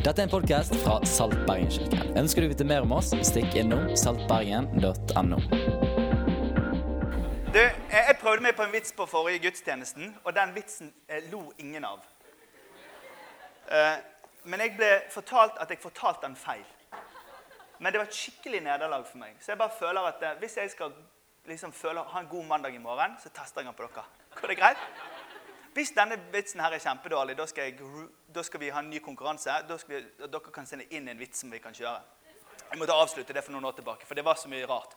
Dette er en podkast fra Saltbergenkirken. Ønsker du å vite mer om oss, stikk innom saltbergen.no. Du, jeg prøvde meg på en vits på forrige gudstjenesten, og den vitsen eh, lo ingen av. Eh, Men jeg ble fortalt at jeg fortalte den feil. Men det var et skikkelig nederlag for meg. Så jeg bare føler at eh, hvis jeg skal liksom føle, ha en god mandag i morgen, så tester jeg den på dere. Går det greit? Hvis denne vitsen her er kjempedårlig, da skal, jeg, da skal vi ha en ny konkurranse. Vi, dere kan sende inn en vits som vi kan kjøre. Jeg måtte avslutte det for noen år tilbake, for det var så mye rart.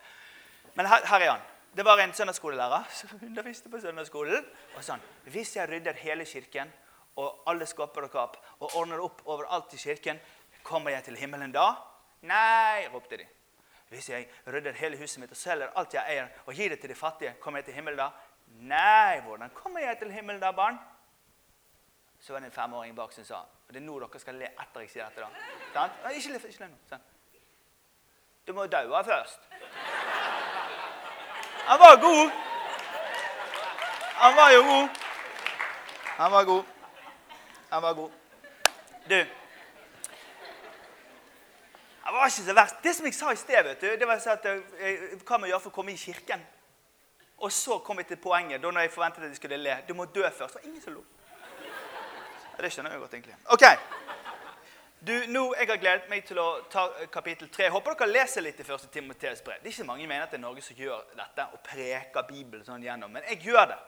Men her, her er han. Det var en søndagsskolelærer som underviste på søndagsskolen. Og sånn, Hvis jeg rydder hele kirken og alle skapene dere opp og ordner opp overalt i kirken, kommer jeg til himmelen da? Nei, ropte de. Hvis jeg rydder hele huset mitt og selger alt jeg eier og gir det til de fattige, kommer jeg til himmelen da? Nei, hvordan kommer jeg til himmelen da, barn? Så var det en femåring bak som sa Og det er nå dere skal le etter jeg sier dette. da. Sant? Nei, Ikke le ikke le nå. Sånn. Du må daue først. Han var god. Han var jo god. Han var god. Han var god. Du Han var ikke så verst. Det som jeg sa i sted, vet du, det var at eh, hva jeg gjøre for å komme i kirken? Og så kom vi til poenget da når jeg forventet at de skulle le. Du må dø først. Det var ingen som lo. Det skjønner jeg godt, egentlig. Ok. Du, nå, Jeg har gledet meg til å ta eh, kapittel 3. Håper dere leser litt i første Timoteus brev. Det er ikke mange mener at det er Norge som gjør dette og preker Bibelen sånn gjennom. Men jeg gjør det.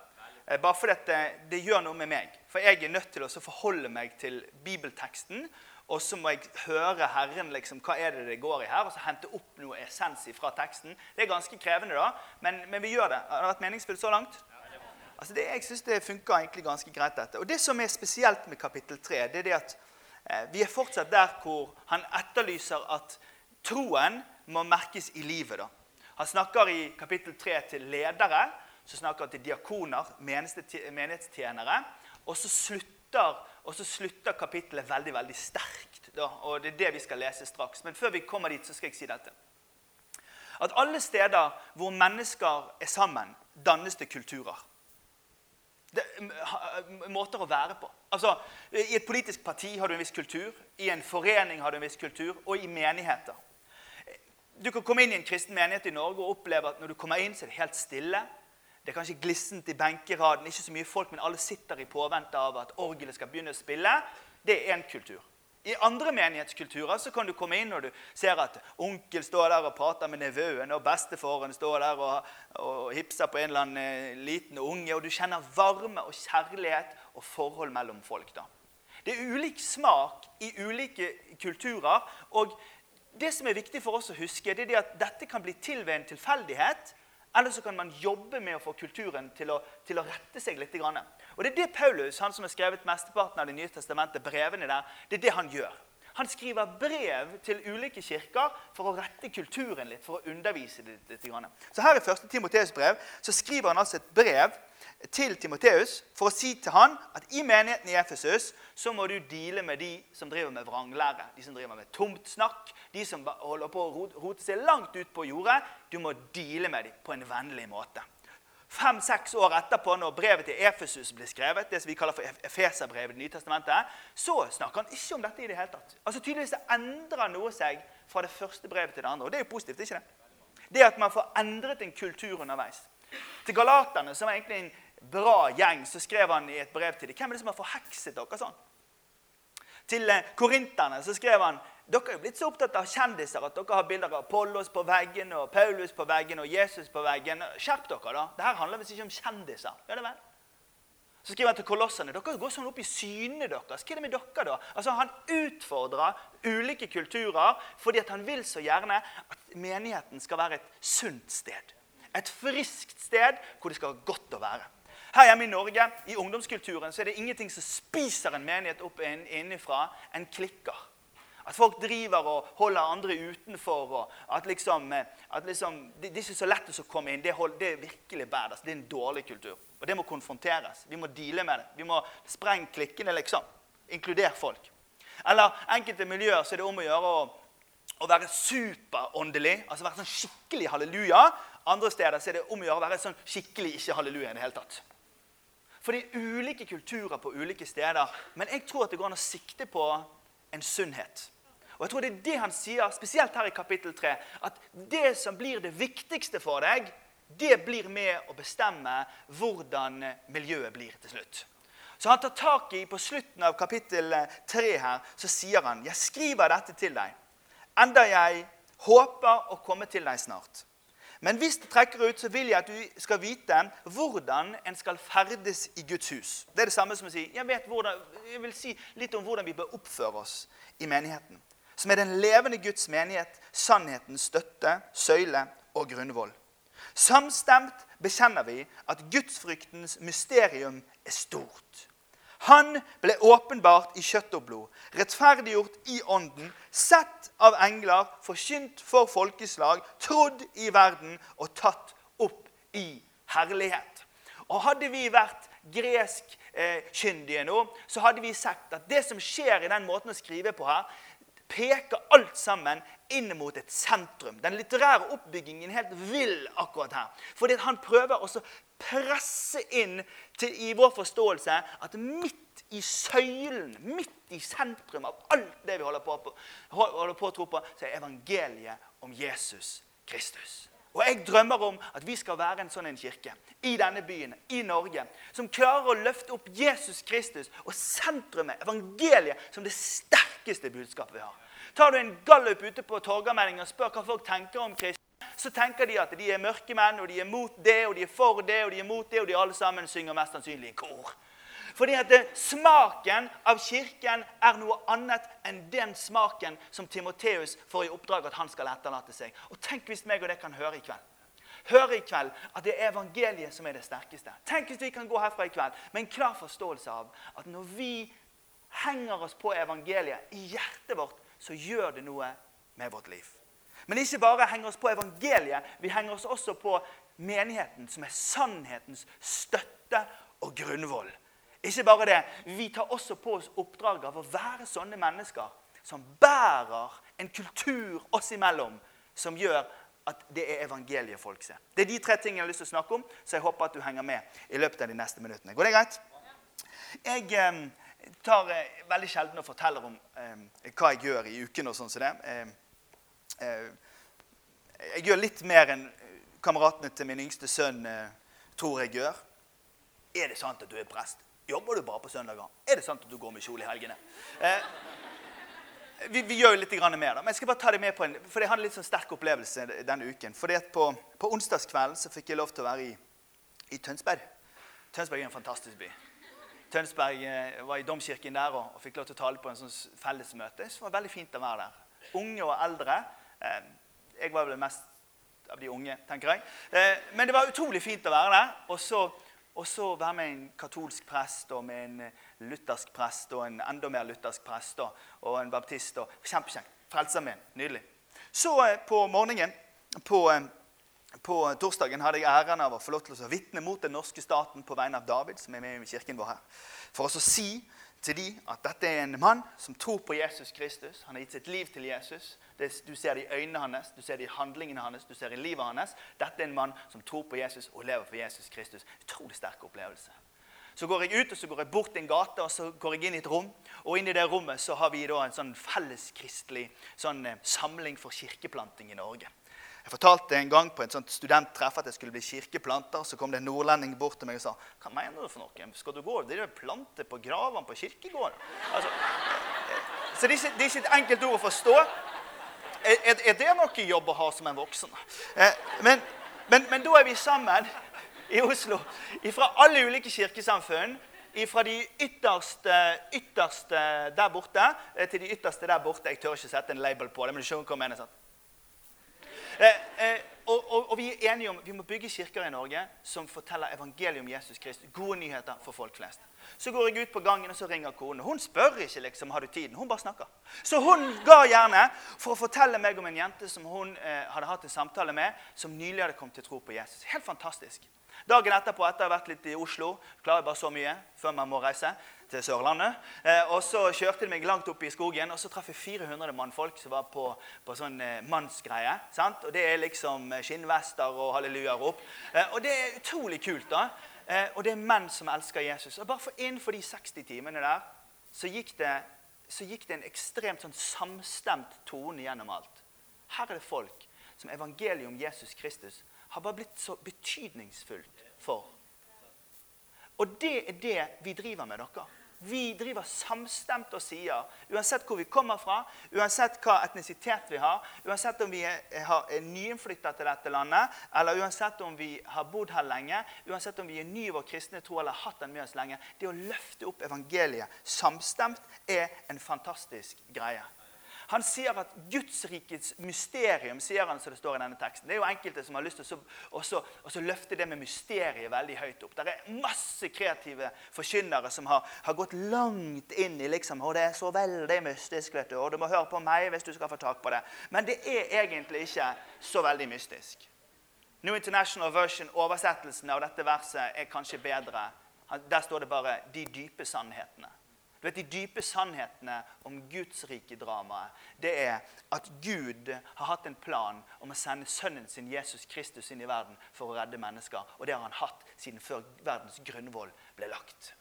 Eh, Bare fordi det, det gjør noe med meg. For jeg er nødt til å forholde meg til bibelteksten. Og så må jeg høre Herren liksom, hva er det det går i her, og så hente opp noe essens fra teksten. Det er ganske krevende, da, men, men vi gjør det. Har det vært meningsfullt så langt? Altså det, jeg syns det funker egentlig ganske greit, dette. Og det som er spesielt med kapittel 3, det er det at eh, vi er fortsatt der hvor han etterlyser at troen må merkes i livet. da. Han snakker i kapittel 3 til ledere, så snakker han til diakoner, menighetstjenere. Og så slutter, og så slutter kapittelet veldig veldig sterkt. Da, og Det er det vi skal lese straks. Men før vi kommer dit, så skal jeg si dette. At alle steder hvor mennesker er sammen, dannes det kulturer. Det, måter å være på. Altså, I et politisk parti har du en viss kultur, i en forening har du en viss kultur, og i menigheter. Du kan komme inn i en kristen menighet i Norge og oppleve at når du kommer inn, så er det helt stille. Det er kanskje glissent i benkeraden, ikke så mye folk, men alle sitter i påvente av at orgelet skal begynne å spille. Det er én kultur. I andre menighetskulturer så kan du komme inn og du ser at onkel står der og prater med nevøen, og bestefaren står der og, og hipser på en eller annen eh, liten unge, og du kjenner varme og kjærlighet og forhold mellom folk. da. Det er ulik smak i ulike kulturer. og det som er viktig for oss å huske, det er at dette kan bli til ved en tilfeldighet. Eller så kan man jobbe med å få kulturen til å, til å rette seg litt. Og Det er det Paulus, han som har skrevet mesteparten av Det nye testamentet, brevene der, det er det han gjør. Han skriver brev til ulike kirker for å rette kulturen litt, for å undervise litt. litt. Så her i 1. Timoteus brev så skriver han altså et brev til Timoteus for å si til han at i menigheten i Efesus så må du deale med de som driver med vranglære, de som driver med tomt snakk, de som holder på å rote seg langt ut på jordet. Du må deale med dem på en vennlig måte. Fem-seks år etterpå, når brevet til Efesus ble skrevet, det som vi kaller for Ef- Efeserbrevet i Det nye testamentet, så snakker han ikke om dette i det hele tatt. Altså Tydeligvis endrer noe seg fra det første brevet til det andre. Og det er jo positivt, ikke det? Det at man får endret en kultur underveis. Til galaterne, som var egentlig en bra gjeng, så skrev han i et brev til dem Hvem er det som har forhekset dere sånn? Til eh, korinterne så skrev han dere er jo blitt så opptatt av kjendiser at dere har bilder av Apollos på veggen og Paulus på veggen og Jesus på veggen. Skjerp dere, da. Dette handler visst ikke om kjendiser. Gjør det vel? Så skriver han til kolossene dere går sånn opp i synene deres. Hva er det med dere, da? Altså, Han utfordrer ulike kulturer fordi at han vil så gjerne at menigheten skal være et sunt sted. Et friskt sted hvor det skal være godt å være. Her hjemme i Norge, i ungdomskulturen, så er det ingenting som spiser en menighet opp inn- innenfra enn klikker. At folk driver og holder andre utenfor. og At liksom, eh, at liksom det, det er ikke så lett å komme inn. Det, hold, det er virkelig bad. Altså, det er en dårlig kultur. Og det må konfronteres. Vi må deale med det. Vi må sprenge klikkene, liksom. Inkludere folk. Eller enkelte miljøer så er det om å gjøre å, å være superåndelig. Altså være sånn skikkelig halleluja. Andre steder så er det om å gjøre å være sånn skikkelig ikke halleluja i det hele tatt. For det er ulike kulturer på ulike steder. Men jeg tror at det går an å sikte på en sunnhet. Og jeg tror det er det han sier, spesielt her i kapittel 3, at det som blir det viktigste for deg, det blir med å bestemme hvordan miljøet blir til slutt. Så han tar tak i på slutten av kapittel 3 her, så sier han, 'Jeg skriver dette til deg, enda jeg håper å komme til deg snart.' Men hvis det trekker ut, så vil jeg at du skal vite hvordan en skal ferdes i Guds hus. Det er det samme som å si jeg, hvordan, jeg vil si litt om hvordan vi bør oppføre oss i menigheten. Som er den levende Guds menighet, sannhetens støtte, søyle og grunnvoll. Samstemt bekjenner vi at gudsfryktens mysterium er stort. Han ble åpenbart i kjøtt og blod, rettferdiggjort i ånden, sett av engler, forkynt for folkeslag, trodd i verden og tatt opp i herlighet. Og Hadde vi vært greskkyndige eh, nå, så hadde vi sagt at det som skjer i den måten å skrive på her, peker alt sammen inn mot et sentrum. Den litterære oppbyggingen helt vill akkurat her. Fordi han prøver å presse inn til, i vår forståelse at midt i søylen, midt i sentrum av alt det vi holder på, på, holder på å tro på, så er evangeliet om Jesus Kristus. Og Jeg drømmer om at vi skal være en sånn en kirke i denne byen, i Norge, som klarer å løfte opp Jesus Kristus og sentrumet, evangeliet, som det sterkeste budskapet vi har. Tar du en gallup ute på Torgallmenningen og spør hva folk tenker om kristne, så tenker de at de er mørke menn, og de er mot det, og de er for det, og de er mot det, og de alle sammen synger mest sannsynlig i kor. Fordi at Smaken av Kirken er noe annet enn den smaken som Timoteus får i oppdrag at han skal etterlate seg. Og Tenk hvis meg og det kan høre i kveld. Høre i kveld at det er evangeliet som er det sterkeste. Tenk hvis vi kan gå herfra i kveld med en klar forståelse av at når vi henger oss på evangeliet i hjertet vårt, så gjør det noe med vårt liv. Men ikke bare henger oss på evangeliet, vi henger oss også på menigheten, som er sannhetens støtte og grunnvoll. Ikke bare det, vi tar også på oss oppdraget av å være sånne mennesker som bærer en kultur oss imellom som gjør at det er evangeliet folk ser. Det er de tre tingene jeg har lyst til å snakke om, så jeg håper at du henger med i løpet av de neste minuttene. Går det greit? Jeg... Eh, tar eh, veldig sjelden og forteller om eh, hva jeg gjør i uken. og sånn som det. Eh, eh, jeg gjør litt mer enn kameratene til min yngste sønn eh, tror jeg gjør. Er det sant at du er prest? Jobber du bare på søndager? Er det sant at du går med kjole i helgene? Eh, vi, vi, gjør jo litt mer, da. men jeg skal bare ta det med på en, for jeg hadde en litt sånn sterk opplevelse denne uken. Fordi at På, på onsdagskvelden så fikk jeg lov til å være i, i Tønsberg. Tønsberg er en fantastisk by. Tønsberg eh, var i domkirken der og, fikk lov til å tale på en sånn fellesmøte. Så det var veldig fint å være der. Unge og eldre. Eh, jeg var vel mest av de unge, tenker jeg. Eh, men det var utrolig fint å være der. Og så, og så være med en katolsk prest og med en luthersk prest og en enda mer luthersk prest og, og en baptist. Og, kjempekjekt. Frelsesarmeen. Nydelig. Så på morgenen på på torsdagen hadde jeg æren av å få lov til å vitne mot den norske staten på vegne av David, som er med i kirken vår her. For å si til de at dette er en mann som tror på Jesus Kristus. Han har gitt sitt liv til Jesus. Du ser det i øynene hans, du ser det i handlingene hans, du ser det i livet hans. Dette er en mann som tror på Jesus og lever for Jesus Kristus. Utrolig sterk opplevelse. Så går jeg ut og så går jeg bort en gate og så går jeg inn i et rom. Og inni det rommet så har vi da en sånn felleskristelig sånn, eh, samling for kirkeplanting i Norge. Jeg fortalte en gang på et sånt studenttreff at jeg skulle bli kirkeplanter. Så kom det en nordlending bort til meg og sa hva mener du for noe? Skal du gå og plante på gravene på kirkegården? Altså, så det er, ikke, det er, ikke, et enkelt ord å forstå. Er, er, det noe jobb å ha som en voksen? Eh, men, men, men da er vi sammen i Oslo fra alle ulike kirkesamfunn. Fra de ytterste, ytterste der borte eh, til de ytterste der borte. Jeg tør ikke sette en label på det, men du skjønner hva jeg mener. Sant? Eh, eh, og, og, og, vi er enige om vi må bygge kirker i Norge som forteller evangeliet om Jesus Kristus. Gode nyheter for folk flest. Så går jeg ut på gangen og så ringer konen. Hun spør ikke liksom, har du tiden. Hun bare snakker. Så hun ga gjerne for å fortelle meg om en jente som hun eh, hadde hatt en samtale med, som nylig hadde kommet til tro på Jesus. Helt fantastisk. Dagen etterpå, etter å ha vært litt i Oslo, klarer jeg bare så mye før man må reise til Sørlandet. Eh, og Så kjørte de meg langt opp i skogen, og så traff jeg 400 mannfolk som var på, på sånn eh, mannsgreie. sant? Og Det er liksom eh, skinnvester og hallelujaer opp. Eh, og det er utrolig kult. da. Og det er menn som elsker Jesus. Og Bare for innenfor de 60 timene der så gikk det så gikk det en ekstremt sånn samstemt tone gjennom alt. Her er det folk som evangeliet om Jesus Kristus har bare blitt så betydningsfullt for. Og det er det vi driver med dere. Vi driver samstemt og sier, uansett hvor vi kommer fra, uansett hva etnisitet vi har, uansett om vi er, er nyinnflytta til dette landet, eller uansett om vi har bodd her lenge, uansett om vi er ny i vår kristne tro eller har hatt den med oss lenge Det å løfte opp evangeliet samstemt er en fantastisk greie. Han sier at Gudsrikets mysterium, sier han som det står i denne teksten. Det er jo enkelte som har lyst til å løfte det med mysteriet veldig høyt opp. Det er masse kreative forkynnere som har, har, gått langt inn i liksom, og det er så veldig mystisk, vet du, og du må høre på meg hvis du skal få tak på det. Men det er egentlig ikke så veldig mystisk. New International Version, oversettelsen av dette verset, er kanskje bedre. Der står det bare 'de dype sannhetene'. Du vet, De dype sannhetene om Guds rike-dramaet det er at Gud har hatt en plan om å sende sønnen sin Jesus Kristus inn i verden for å redde mennesker. Og det har han hatt siden før verdens grunnvoll ble lagt.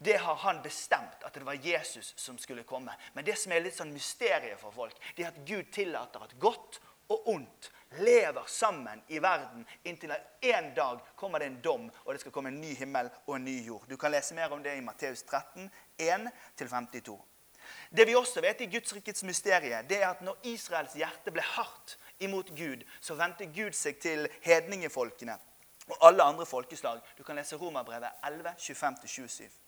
Det har han bestemt at det var Jesus som skulle komme. Men det som er litt sånn mysteriet for folk, det er at Gud tillater at godt og ondt lever sammen i verden inntil en dag kommer det en dom, og det skal komme en ny himmel og en ny jord. Du kan lese mer om det i Matteus 13, 1-52. Det vi også vet i Guds rikets mysterie, det er at når Israels hjerte ble hardt imot Gud, så vendte Gud seg til hedningefolkene og alle andre folkeslag. Du kan lese Romerbrevet 11, 25-27.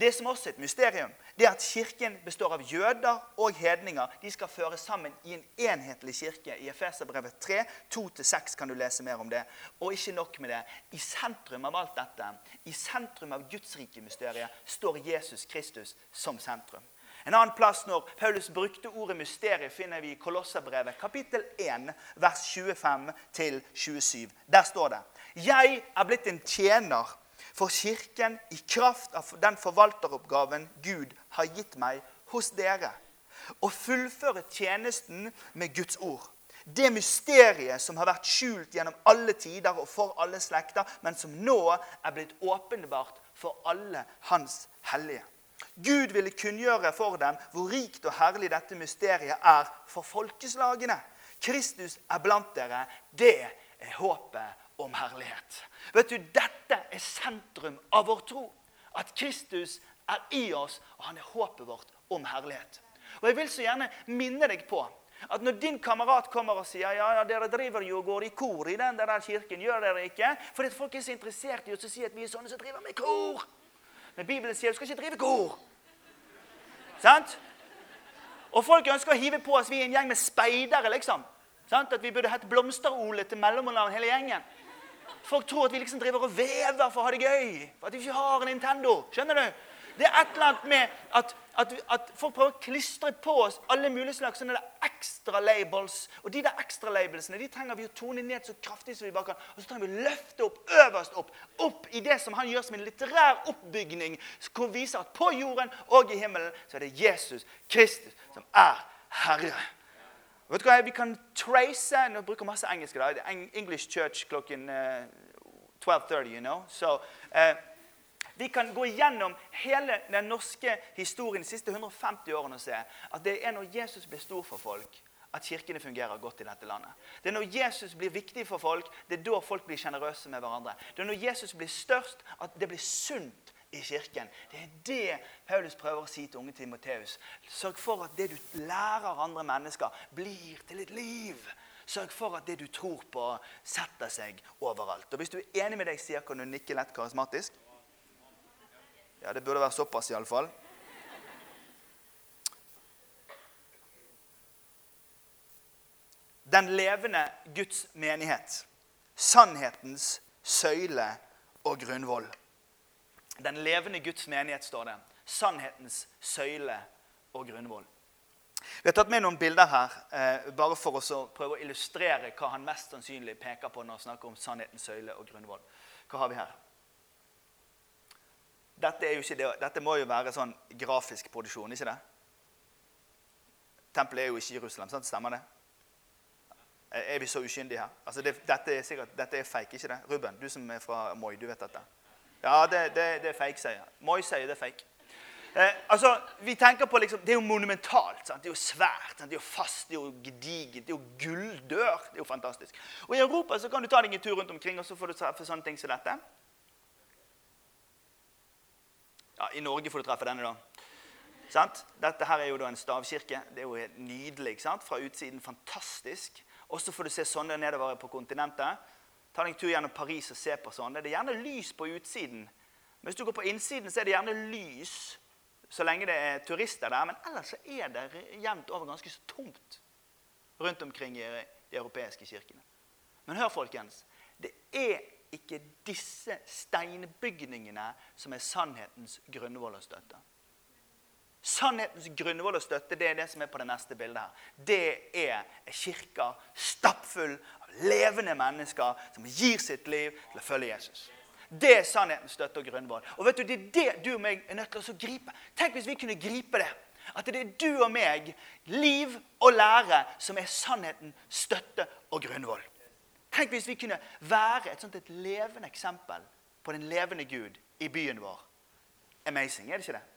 Det som også er et mysterium, det er at Kirken består av jøder og hedninger. De skal føres sammen i en enhetlig kirke. I Efeserbrevet 3, 2-6 kan du lese mer om det. Og ikke nok med det. I sentrum av alt dette, i sentrum av Guds rike mysteriet, står Jesus Kristus som sentrum. En annen plass når Paulus brukte ordet mysterium, finner vi i Kolosserbrevet, kapittel 1, vers 25-27. Der står det Jeg er blitt en tjener for Kirken i kraft av den forvalteroppgaven Gud har gitt meg hos dere. Å fullføre tjenesten med Guds ord. Det mysteriet som har vært skjult gjennom alle tider og for alle slekter, men som nå er blitt åpenbart for alle hans hellige. Gud ville kunngjøre for dem hvor rikt og herlig dette mysteriet er for folkeslagene. Kristus er blant dere. Det er håpet om herlighet. Vet du, Dette er sentrum av vår tro. At Kristus er i oss, og han er håpet vårt om herlighet. Og Jeg vil så gjerne minne deg på at når din kamerat kommer og sier ja, ja, dere driver jo og går i kor i den der kirken, gjør dere ikke? Fordi folk er så interessert i å si at vi er sånne som driver med kor. Men Bibelen sier du skal ikke drive kor. Sant? Og folk ønsker å hive på oss vi er en gjeng med speidere, liksom. Sant? At vi burde hett Blomster-Ole til mellomnavn hele gjengen. Folk tror at vi liksom driver og vever for å ha det gøy. For at vi ikke har en Nintendo. Skjønner du? Det er et eller annet med at, at, at folk prøver å klistre på oss alle mulige slags sånne ekstra labels. Og de der ekstra labelsene de trenger vi å tone ned så kraftig som vi bare kan. Og så trenger vi å løfte opp øverst opp, opp i det som han gjør som en litterær oppbygning. Som viser at på jorden og i himmelen så er det Jesus Kristus som er Herre. Vet du hva, Vi kan trace Nå bruker masse engelsk i dag. English Church klokken uh, 12.30, you know. Så uh, vi kan gå gjennom hele den norske historien de siste 150 årene og se at det er når Jesus blir stor for folk, at kirkene fungerer godt i dette landet. Det er når Jesus blir viktig for folk, det er da folk blir sjenerøse med hverandre. Det er når Jesus blir størst, at det blir sunt i kirken. Det er det Paulus prøver å si til unge Timoteus. Sørg for at det du lærer andre mennesker, blir til et liv. Sørg for at det du tror på, setter seg overalt. Og Hvis du er enig med deg, sier kan du nikke lett karismatisk. Ja, det burde være såpass, iallfall. Den levende Guds menighet. Sannhetens søyle og grunnvoll. Den levende Guds menighet, står det. Sannhetens søyle og grunnvoll. Vi har tatt med noen bilder her eh, bare for å prøve å illustrere hva han mest sannsynlig peker på når han snakker om sannhetens søyle og grunnvoll. Hva har vi her? Dette, det, dette, må jo være sånn grafisk produksjon, ikke det? Tempelet er jo ikke Jerusalem, sant? stemmer det? Er vi så uskyndige her? Altså det, dette er sikkert, dette er fake, ikke det? Ruben, du som er fra Moi, du vet dette. Ja, det, det, det er fake, sier jeg. Moi sier det er fake. Eh, altså, vi tenker på liksom, Det er jo monumentalt. Sant? Det er jo svært. Sant? Det er jo fast, det er jo gedigent, det er jo gulldør. Det er jo fantastisk. Og I Europa så kan du ta deg en tur rundt omkring og så får du treffe sånne ting som dette. Ja, I Norge får du treffe denne, da. Sant? Dette her er jo da en stavkirke. Det er jo helt nydelig. sant? Fra utsiden fantastisk. Og så får du se sånne nedover på kontinentet. Ta deg en tur gjennom Paris og se på sånn. Det er gjerne lys på utsiden. Men hvis du går på innsiden, så er det gjerne lys så lenge det er turister der. Men ellers så er det jevnt over ganske så tomt rundt omkring i de europeiske kirkene. Men hør, folkens. Det er ikke disse steinbygningene som er sannhetens grunnvoll og støtte. Sannhetens grunnvoll og støtte det er det som er på det neste bildet. her. Det er kirka stappfull av levende mennesker som gir sitt liv til å følge Jesus. Det er sannhetens støtte og grunnvoll. Og vet du, Det er det du og meg er nødt til å gripe. Tenk hvis vi kunne gripe det. At det er du og meg, liv og lære, som er sannheten, støtte og grunnvoll. Tenk hvis vi kunne være et sånt et levende eksempel på den levende Gud i byen vår. Amazing, er det ikke det?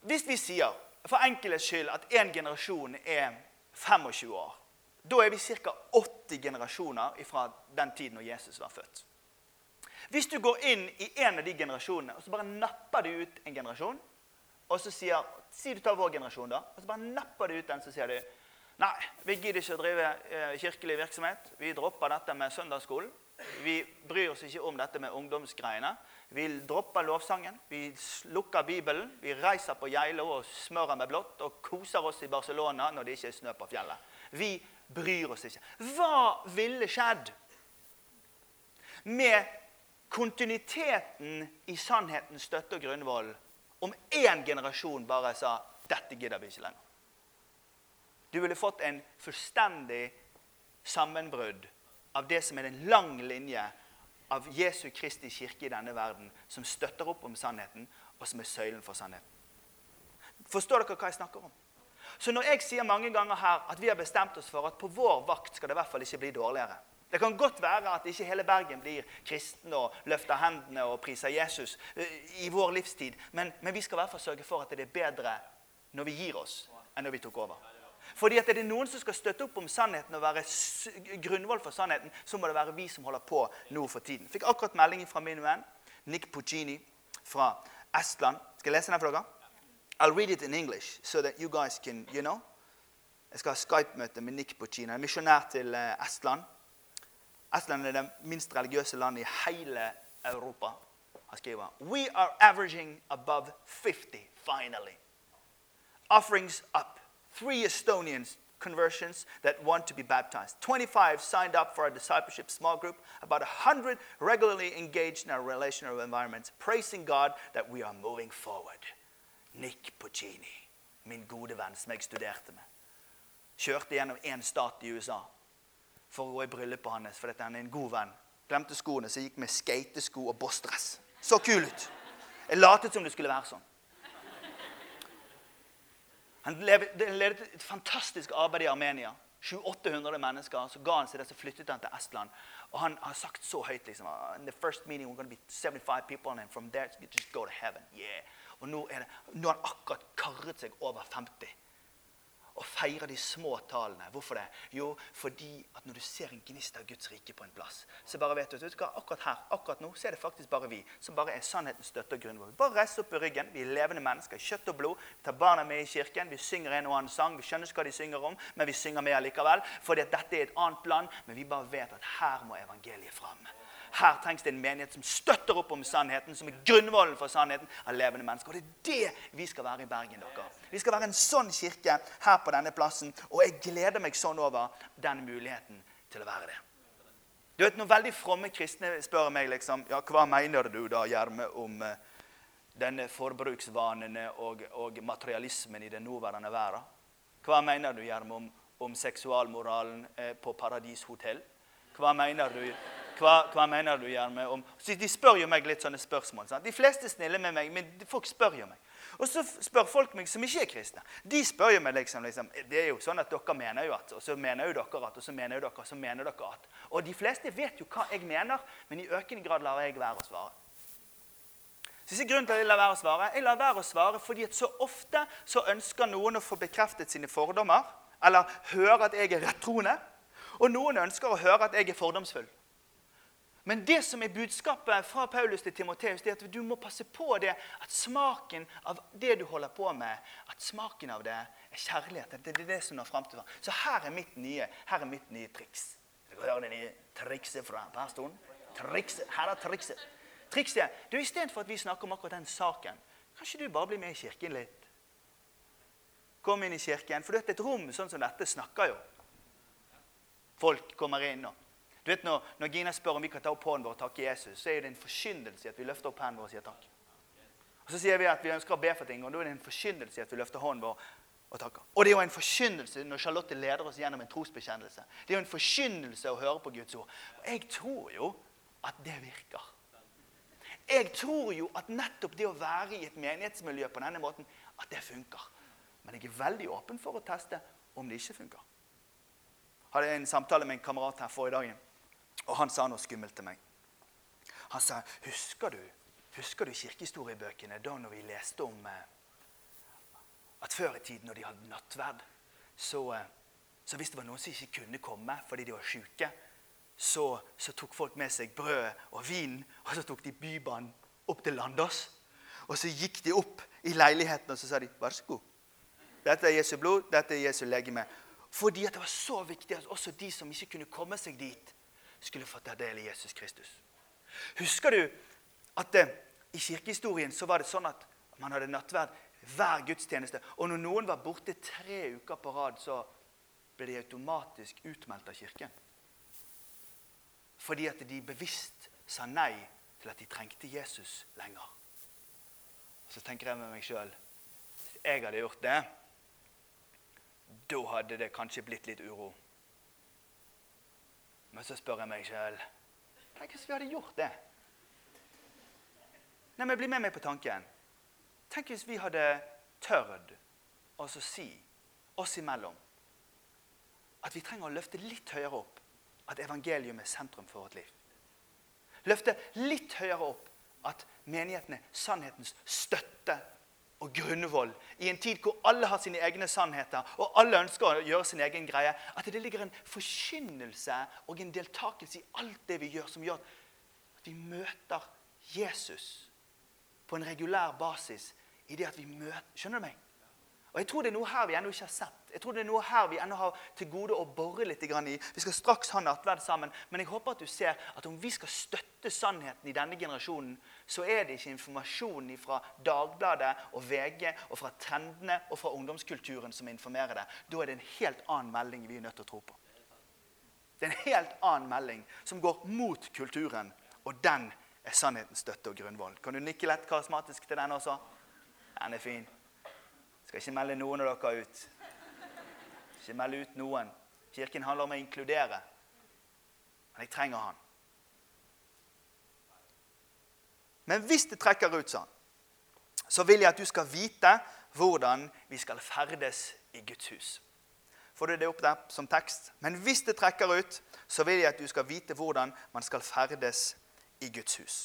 Hvis vi sier for enkelhets skyld at én generasjon er 25 år, da er vi ca. 80 generasjoner fra den tiden når Jesus var født. Hvis du går inn i en av de generasjonene og så bare napper du ut en generasjon, og så sier Si du tar vår generasjon, da, og så bare napper du ut den, så sier du Nei, vi gidder ikke å drive eh, kirkelig virksomhet. Vi dropper dette med søndagsskolen. Vi bryr oss ikke om dette med ungdomsgreiene. Vi dropper lovsangen. Vi lukker Bibelen. Vi reiser på Geilo og smører med blått og koser oss i Barcelona når det ikke er snø på fjellet. Vi bryr oss ikke. Hva ville skjedd med kontinuiteten i sannhetens støtte og grunnvoll om én generasjon bare sa 'Dette gidder vi ikke lenger'? Du ville fått en fullstendig sammenbrudd av det som er en lang linje av Jesu Kristi kirke i denne verden, som støtter opp om sannheten, og som er søylen for sannheten. Forstår dere hva jeg snakker om? Så når jeg sier mange ganger her at vi har bestemt oss for at på vår vakt skal det i hvert fall ikke bli dårligere Det kan godt være at ikke hele Bergen blir kristen og løfter hendene og priser Jesus eh, i vår livstid, men, men vi skal i hvert fall sørge for at det er bedre når vi gir oss, enn når vi tok over. Fordi at er det noen som skal støtte opp om sannheten og være grunnvoll for sannheten, så må det være vi som holder på nå for tiden. Fikk akkurat melding fra min venn Nick Puccini fra Estland. Skal jeg lese den for dere? I'll read it in English so that you guys can, you know. Jeg skal ha Skype-møte med Nick Puccini. Er misjonær til eh, Estland. Estland er det minst religiøse landet i hele Europa. Han skriver We are averaging above 50, finally. Offerings up three Estonians conversions that want to be baptized. 25 signed up for our discipleship small group. About 100 regularly engaged in our relational environments, praising God that we are moving forward. Nick Puccini, min gode venn som jeg studerte med, kjørte gjennom én stat i USA for å gå i bryllupet hans fordi han er en god venn. Glemte skoene, så gikk med skatesko og bossdress. Så kul ut. Jeg latet som det skulle være sånn. Han ledet et fantastisk arbeid i Armenia. 700-800 mennesker. Så ga han seg det, så flyttet han til Estland. Og han har sagt så høyt liksom, In the first meeting we're going to be 75 people, and from there just go to heaven. Yeah. Og nå, er det, nå har han akkurat karret seg over 50 og feirer de små tallene. Hvorfor det? Jo, fordi at når du ser en gnist av Guds rike på en plass, så bare vet du, vet du hva, akkurat her, akkurat nå, så er det faktisk bare vi som bare er sannhetens støtte og grunnvoll. Bare reis opp i ryggen. Vi er levende mennesker. Kjøtt og blod. Vi tar barna med i kirken. Vi synger en og annen sang. Vi skjønner ikke hva de synger om, men vi synger med allikevel. Fordi at dette er et annet land, men vi bare vet at her må evangeliet fram. Her trengs det en menighet som støtter opp om sannheten, som er grunnvollen for sannheten av levende mennesker. Og Det er det vi skal være i Bergen. dere. Vi skal være en sånn kirke her på denne plassen, og jeg gleder meg sånn over den muligheten til å være det. Du vet, Når veldig fromme kristne spør meg liksom, ja, hva mener du da, Gjerme, om uh, denne forbruksvanene og, og, materialismen i den nåværende verden? Hva mener du, Gjerme, om, om seksualmoralen eh, på Paradis hotell? Hva mener du hva, hva, mener du, Gjerme? om så De spør jo meg litt sånne spørsmål. Sant? De fleste er snille med meg, men folk spør jo meg. Og så spør folk meg som ikke er kristne. De spør jo meg liksom, liksom Det er jo sånn at dere mener jo at, og så mener jo dere at, og så mener jo dere, og så mener dere at. Og de fleste vet jo hva jeg mener, men i økende grad lar jeg være å svare. Så ikke grunnen til at Jeg lar være å svare. Jeg lar være å svare fordi at så ofte så ønsker noen å få bekreftet sine fordommer, eller høre at jeg er rettroende, og noen ønsker å høre at jeg er fordomsfull. Men det som er budskapet fra Paulus til Timoteus, det er at du må passe på det at smaken av det du holder på med, at smaken av det er kjærlighet. Det er det som når frem til. Så her er mitt nye, her er mitt nye triks. Skal du høre det nye trikset fra pastoren? Trikset. Her er trikset. Trikset du Istedenfor at vi snakker om akkurat den saken, kanskje du bare blir med i kirken litt? Kom inn i kirken. For du vet, et rom sånn som dette snakker jo. Folk kommer inn og du vet når, når, Gina spør om vi kan ta opp hånden vår og takke Jesus, så er det en forkyndelse at vi løfter opp hendene våre og sier takk. Og Så sier vi at vi ønsker å be for ting, og da er det en forkyndelse at vi løfter hånden vår og takker. Og det er jo en forkynnelse når Charlotte leder oss gjennom en trosbekjennelse. Det er jo en forkynnelse å høre på Guds ord. Og jeg tror jo at det virker. Jeg tror jo at nettopp det å være i et menighetsmiljø på denne måten, at det funker. Men jeg er veldig åpen for å teste om det ikke funker. Jeg hadde en samtale med en kamerat her forrige dagen. Og han sa noe skummelt til meg. Han sa, 'Husker du, husker du kirkehistoriebøkene da når vi leste om eh, at før i tiden, når de hadde nattverd, så, eh, så hvis det var noen som ikke kunne komme fordi de var sjuke, så, så, tok folk med seg brød og vin, og så tok de Bybanen opp til Landås. Og så gikk de opp i leiligheten og så sa de, 'Vær så god. Dette er Jesu blod, dette er Jesu legeme.' Fordi det var så viktig at også de som ikke kunne komme seg dit, skulle få ta del i Jesus Kristus. Husker du at eh, i kirkehistorien så var det sånn at man hadde nattverd hver gudstjeneste. Og når noen var borte tre uker på rad, så ble de automatisk utmeldt av kirken. Fordi at de bevisst sa nei til at de trengte Jesus lenger. Så tenker jeg med meg sjøl hvis jeg hadde gjort det, da hadde det kanskje blitt litt uro. Men så spør jeg meg sjøl Tenk hvis vi hadde gjort det. Nei, men Bli med meg på tanken. Tenk hvis vi hadde tørt å si oss imellom at vi trenger å løfte litt høyere opp at evangelium er sentrum for vårt liv. Løfte litt høyere opp at menigheten er sannhetens støtte og grunnvoll i en tid hvor alle har sine egne sannheter og alle ønsker å gjøre sin egen greie, at det ligger en forkynnelse og en deltakelse i alt det vi gjør, som gjør at vi møter Jesus på en regulær basis i det at vi møter Skjønner du meg? Og Jeg tror det er noe her vi ennå ikke har sett. Jeg tror det er noe her vi ennå har til gode å bore litt i. Vi skal straks ha nattverd sammen, men jeg håper at du ser at om vi skal støtte sannheten i denne generasjonen, så er det ikke informasjonen fra Dagbladet og VG og fra trendene og fra ungdomskulturen som informerer det. Da er det en helt annen melding vi er nødt til å tro på. Det er en helt annen melding som går mot kulturen, og den er sannhetens støtte og grunnvoll. Kan du nikke lett karismatisk til den også? Den er fin. Skal ikke melde noen av dere ut. Ikke melde ut noen. Kirken handler om å inkludere. Men jeg trenger han. Men hvis det trekker ut sånn, så vil jeg at du skal vite hvordan vi skal ferdes i Guds hus. Får du det opp der som tekst? Men hvis det trekker ut, så vil jeg at du skal vite hvordan man skal ferdes i Guds hus.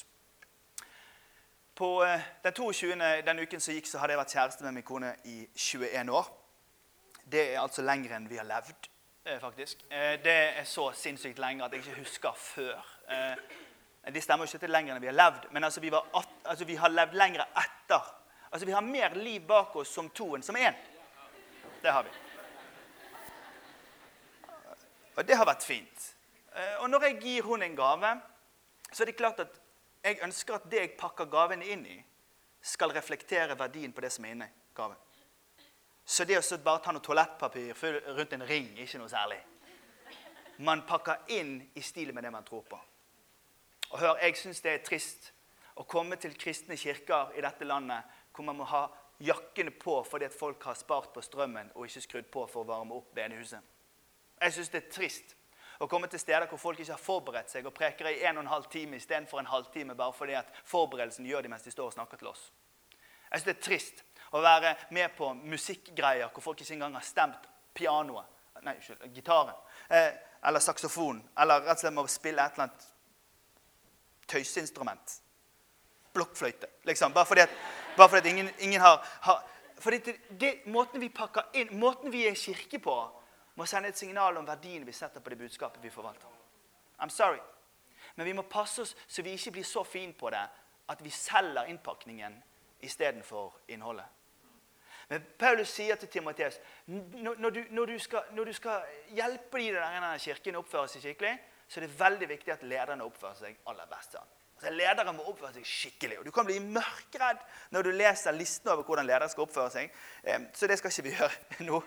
På eh, den 22. den uken som gikk, så hadde jeg vært kjæreste med min kone i 21 år. Det er altså lenger enn vi har levd, eh, faktisk. Eh, det er så sinnssykt lenge at jeg ikke husker før. Det stemmer ikke til lenger enn vi har levd, men altså vi, at, altså vi, har levd lenger etter. Altså Vi har mer liv bak oss som to enn som én. Det har vi. Og det har vært fint. Og når jeg gir hun en gave, så er det klart at jeg ønsker at det jeg pakker gaven inn i, skal reflektere verdien på det som er inni gaven. Så det å bare ta noe toalettpapir rundt en ring ikke noe særlig. Man pakker inn i stil med det man tror på. Og hør, Jeg syns det er trist å komme til kristne kirker i dette landet hvor man må ha jakkene på fordi at folk har spart på strømmen og ikke skrudd på for å varme opp benehuset. Jeg syns det er trist å komme til steder hvor folk ikke har forberedt seg og preker i en og en halv time istedenfor en halvtime bare fordi at forberedelsen gjør de mens de står og snakker til oss. Jeg synes Det er trist å være med på musikkgreier hvor folk ikke engang har stemt pianoet, nei, unnskyld, gitaren eh, eller saksofonen. eller rett og slett må spille et eller annet tøyseinstrument. blokkfløyte. Liksom. Bare fordi at, bare fordi at ingen, ingen har, har fordi det, det, måten vi pakker inn, måten vi er kirke på, må sende et signal om verdiene vi setter på det budskapet vi forvalter. I'm sorry. Men vi må passe oss så vi ikke blir så fine på det at vi selger innpakningen istedenfor innholdet. Men Paulus sier til Timoteus når, når, når, du skal hjelpe de der kirken å oppføre seg skikkelig, så er det veldig viktig at lederne oppfører seg aller best. Altså, ledere må oppføre seg skikkelig. og Du kan bli mørkredd når du leser listen over hvordan ledere skal oppføre seg. Så det skal ikke vi gjøre nå.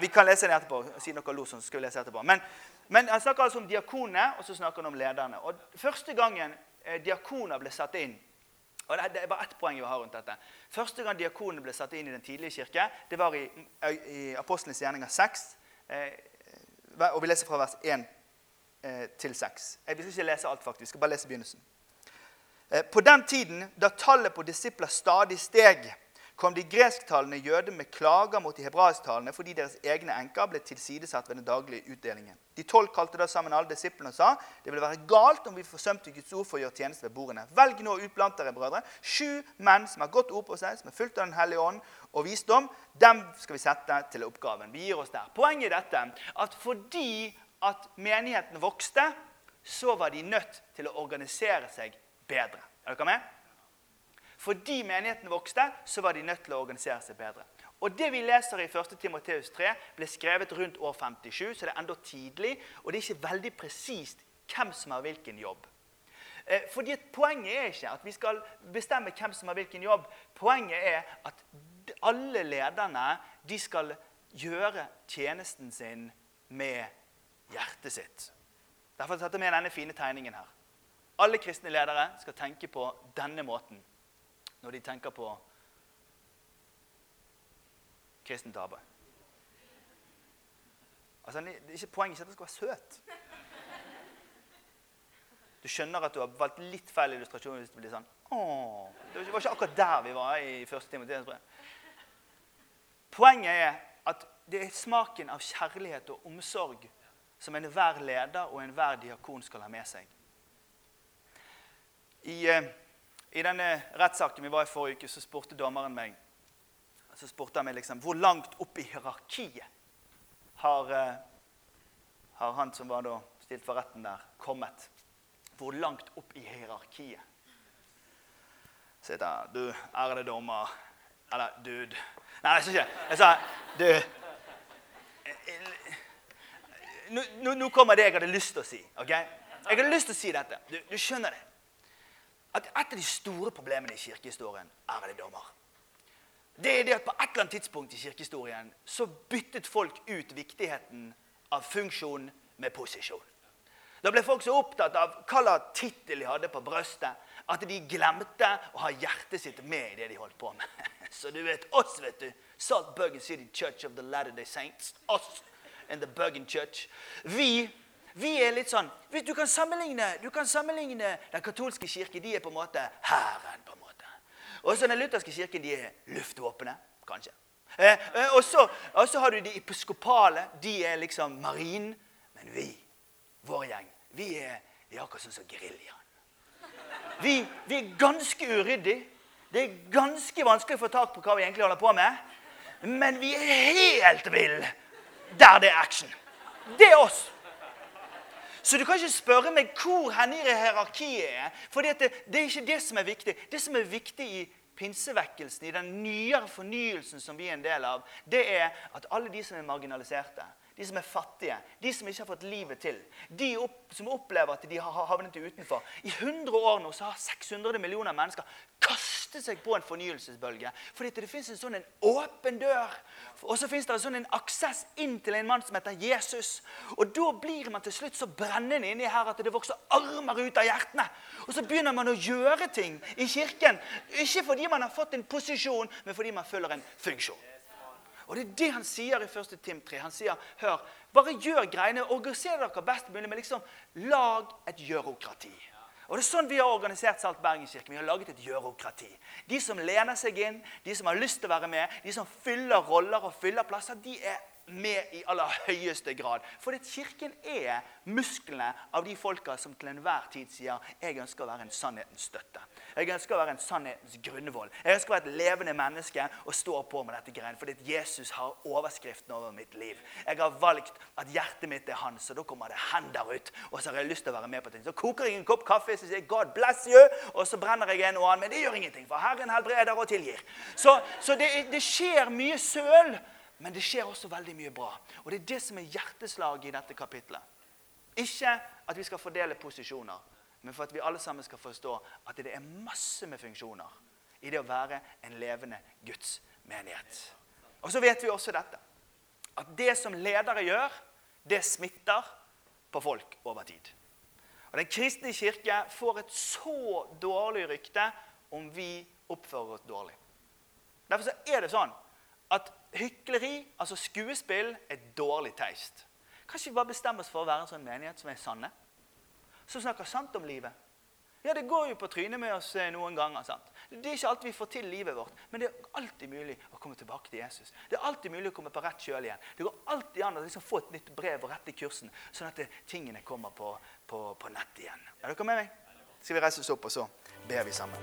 Vi kan lese det etterpå. Siden dere lo, så skal vi lese etterpå. Men, men Han snakker altså om diakonene, og så snakker han om lederne. Og Første gangen eh, diakoner ble satt inn og Det er bare ett poeng vi har rundt dette. Første gang diakonene ble satt inn i den tidlige kirke, det var i, i Apostlenes gjerninger 6. Eh, og vi leser fra vers 1 eh, til 6. Vi skal ikke lese alt, faktisk. Vi skal bare lese begynnelsen. Eh, på den tiden, da tallet på disipler stadig steg, kom de gresktalende jøder med klager mot de hebraisktalende fordi deres egne enker ble tilsidesatt ved den daglige utdelingen. De tolv kalte da sammen alle disiplene og sa det ville være galt om vi forsømte Guds ord for å gjøre tjeneste ved bordene. Velg nå ut blant dere, brødre, sju menn som har godt ord på seg, som er fulgt av Den hellige ånd og visdom. Dem skal vi sette til oppgaven. Vi gir oss der. Poenget er dette at fordi at menigheten vokste, så var de nødt til å organisere seg bedre. Er dere med? Fordi menigheten vokste, så var de nødt til å organisere seg bedre. Og Det vi leser i 1. Timoteus 3, ble skrevet rundt år 57, så det er enda tidlig. Og det er ikke veldig presist hvem som har hvilken jobb. Eh, fordi Poenget er ikke at vi skal bestemme hvem som har hvilken jobb. Poenget er at alle lederne de skal gjøre tjenesten sin med hjertet sitt. Derfor har jeg tatt med denne fine tegningen her. Alle kristne ledere skal tenke på denne måten når de tenker på kristent arbeid. Altså, det er ikke Poenget ikke at det skal være søt. Du skjønner at du har valgt litt feil illustrasjon hvis det blir sånn Åh, Det var ikke akkurat der vi var i første time. Poenget er at det er smaken av kjærlighet og omsorg som enhver leder og enhver diakon skal ha med seg. I... Eh, i denne rettssaken vi var i forrige uke, så spurte dommeren meg så spurte han meg liksom, hvor langt opp i hierarkiet har, uh, har han som var da stilt for retten der, kommet. Hvor langt opp i hierarkiet? Så jeg sa Du, ærede dommer Eller dude. Nei, jeg sa ikke Jeg sa Du nå, nå, kommer det jeg hadde lyst til å si. ok? Jeg hadde lyst til å si dette. Du, du skjønner det at et av de store problemene i kirkehistorien er det dommer. Det er det at på et eller annet tidspunkt i kirkehistorien så byttet folk ut viktigheten av funksjon med posisjon. Da ble folk så opptatt av hva slags tittel de hadde på brøstet, at de glemte å ha hjertet sitt med i det de holdt på med. Så du vet oss, vet du. Salt Bergen City Church of the Latter-day Saints. Oss in the Bergen Church. Vi vi er litt sånn Du kan sammenligne, du kan sammenligne den katolske kirke. De er på en måte hæren. på en måte. Og så den lutherske kirken de er luftvåpenet, kanskje. Eh, eh, og, så, har du de episkopale. De er liksom marinen. Men vi, vår gjeng, vi er, vi er akkurat sånn som geriljaen. Vi, vi, er ganske uryddige. Det er ganske vanskelig å få tak på hva vi egentlig holder på med. Men vi er helt ville der det er action. Det er oss. Så du kan ikke spørre meg hvor hen i hierarkiet er. For det, det, er ikke det som er viktig. Det som er viktig i pinsevekkelsen, i den nyere fornyelsen som vi er en del av, det er at alle de som er marginaliserte, de som er fattige, de som ikke har fått livet til, de opp, som opplever at de har havnet utenfor I 100 år nå så har 600 millioner mennesker kastet seg på en fornyelsesbølge. Fordi det finnes en sånn en åpen dør. Og så finnes det en sånn en aksess inn til en mann som heter Jesus. Og da blir man til slutt så brennende inni her at det vokser armer ut av hjertene. Og så begynner man å gjøre ting i kirken. Ikke fordi man har fått en posisjon, men fordi man følger en funksjon. Og det er det han sier i 1. Tim 3. Han sier hør, bare gjør greiene, organiser dere best mulig, men liksom lag et gjørokrati. Og det er sånn Vi har organisert Salt Bergenskirken. Vi har laget et gjørokrati. De som lener seg inn, de som har lyst til å være med, de som fyller roller og fyller plasser, de er med i aller høyeste grad. For det kirken er musklene av de folka som til enhver tid sier jeg ønsker å være en sannhetens støtte. Jeg ønsker å være en sannhetens grunnvoll. Jeg ønsker å være et levende menneske og stå på med dette greiene. Fordi Jesus har overskriften over mitt liv. Jeg har valgt at hjertet mitt er hans, og da kommer det hender ut. Og så har jeg lyst til å være med på ting. Så koker jeg en kopp kaffe, så sier jeg 'God bless you', og så brenner jeg en og annen. Men det gjør ingenting, for Herren helbreder og tilgir. Så, så det, det skjer mye søl. Men det skjer også veldig mye bra. Og det er det som er hjerteslaget i dette kapitlet. Ikke at vi skal fordele posisjoner, men for at vi alle sammen skal forstå at det er masse med funksjoner i det å være en levende Guds menighet. Og så vet vi også dette. At det som ledere gjør, det smitter på folk over tid. Og Den kristne kirke får et så dårlig rykte om vi oppfører oss dårlig. Derfor er det sånn at hykleri, altså skuespill, er dårlig teist. Kanskje vi bare bestemmer oss for å være en sånn menighet som er sanne? Som snakker sant om livet. Ja, det går jo på trynet med oss eh, noen ganger. sant? Det er ikke alt vi får til livet vårt, men det er alltid mulig å komme tilbake til Jesus. Det er alltid mulig å komme på rett kjøl igjen. Det går alltid an å liksom få et nytt brev og rette kursen, sånn at det, tingene kommer på, på, på nett igjen. Er dere med meg? Skal vi reise oss opp, og så ber vi sammen.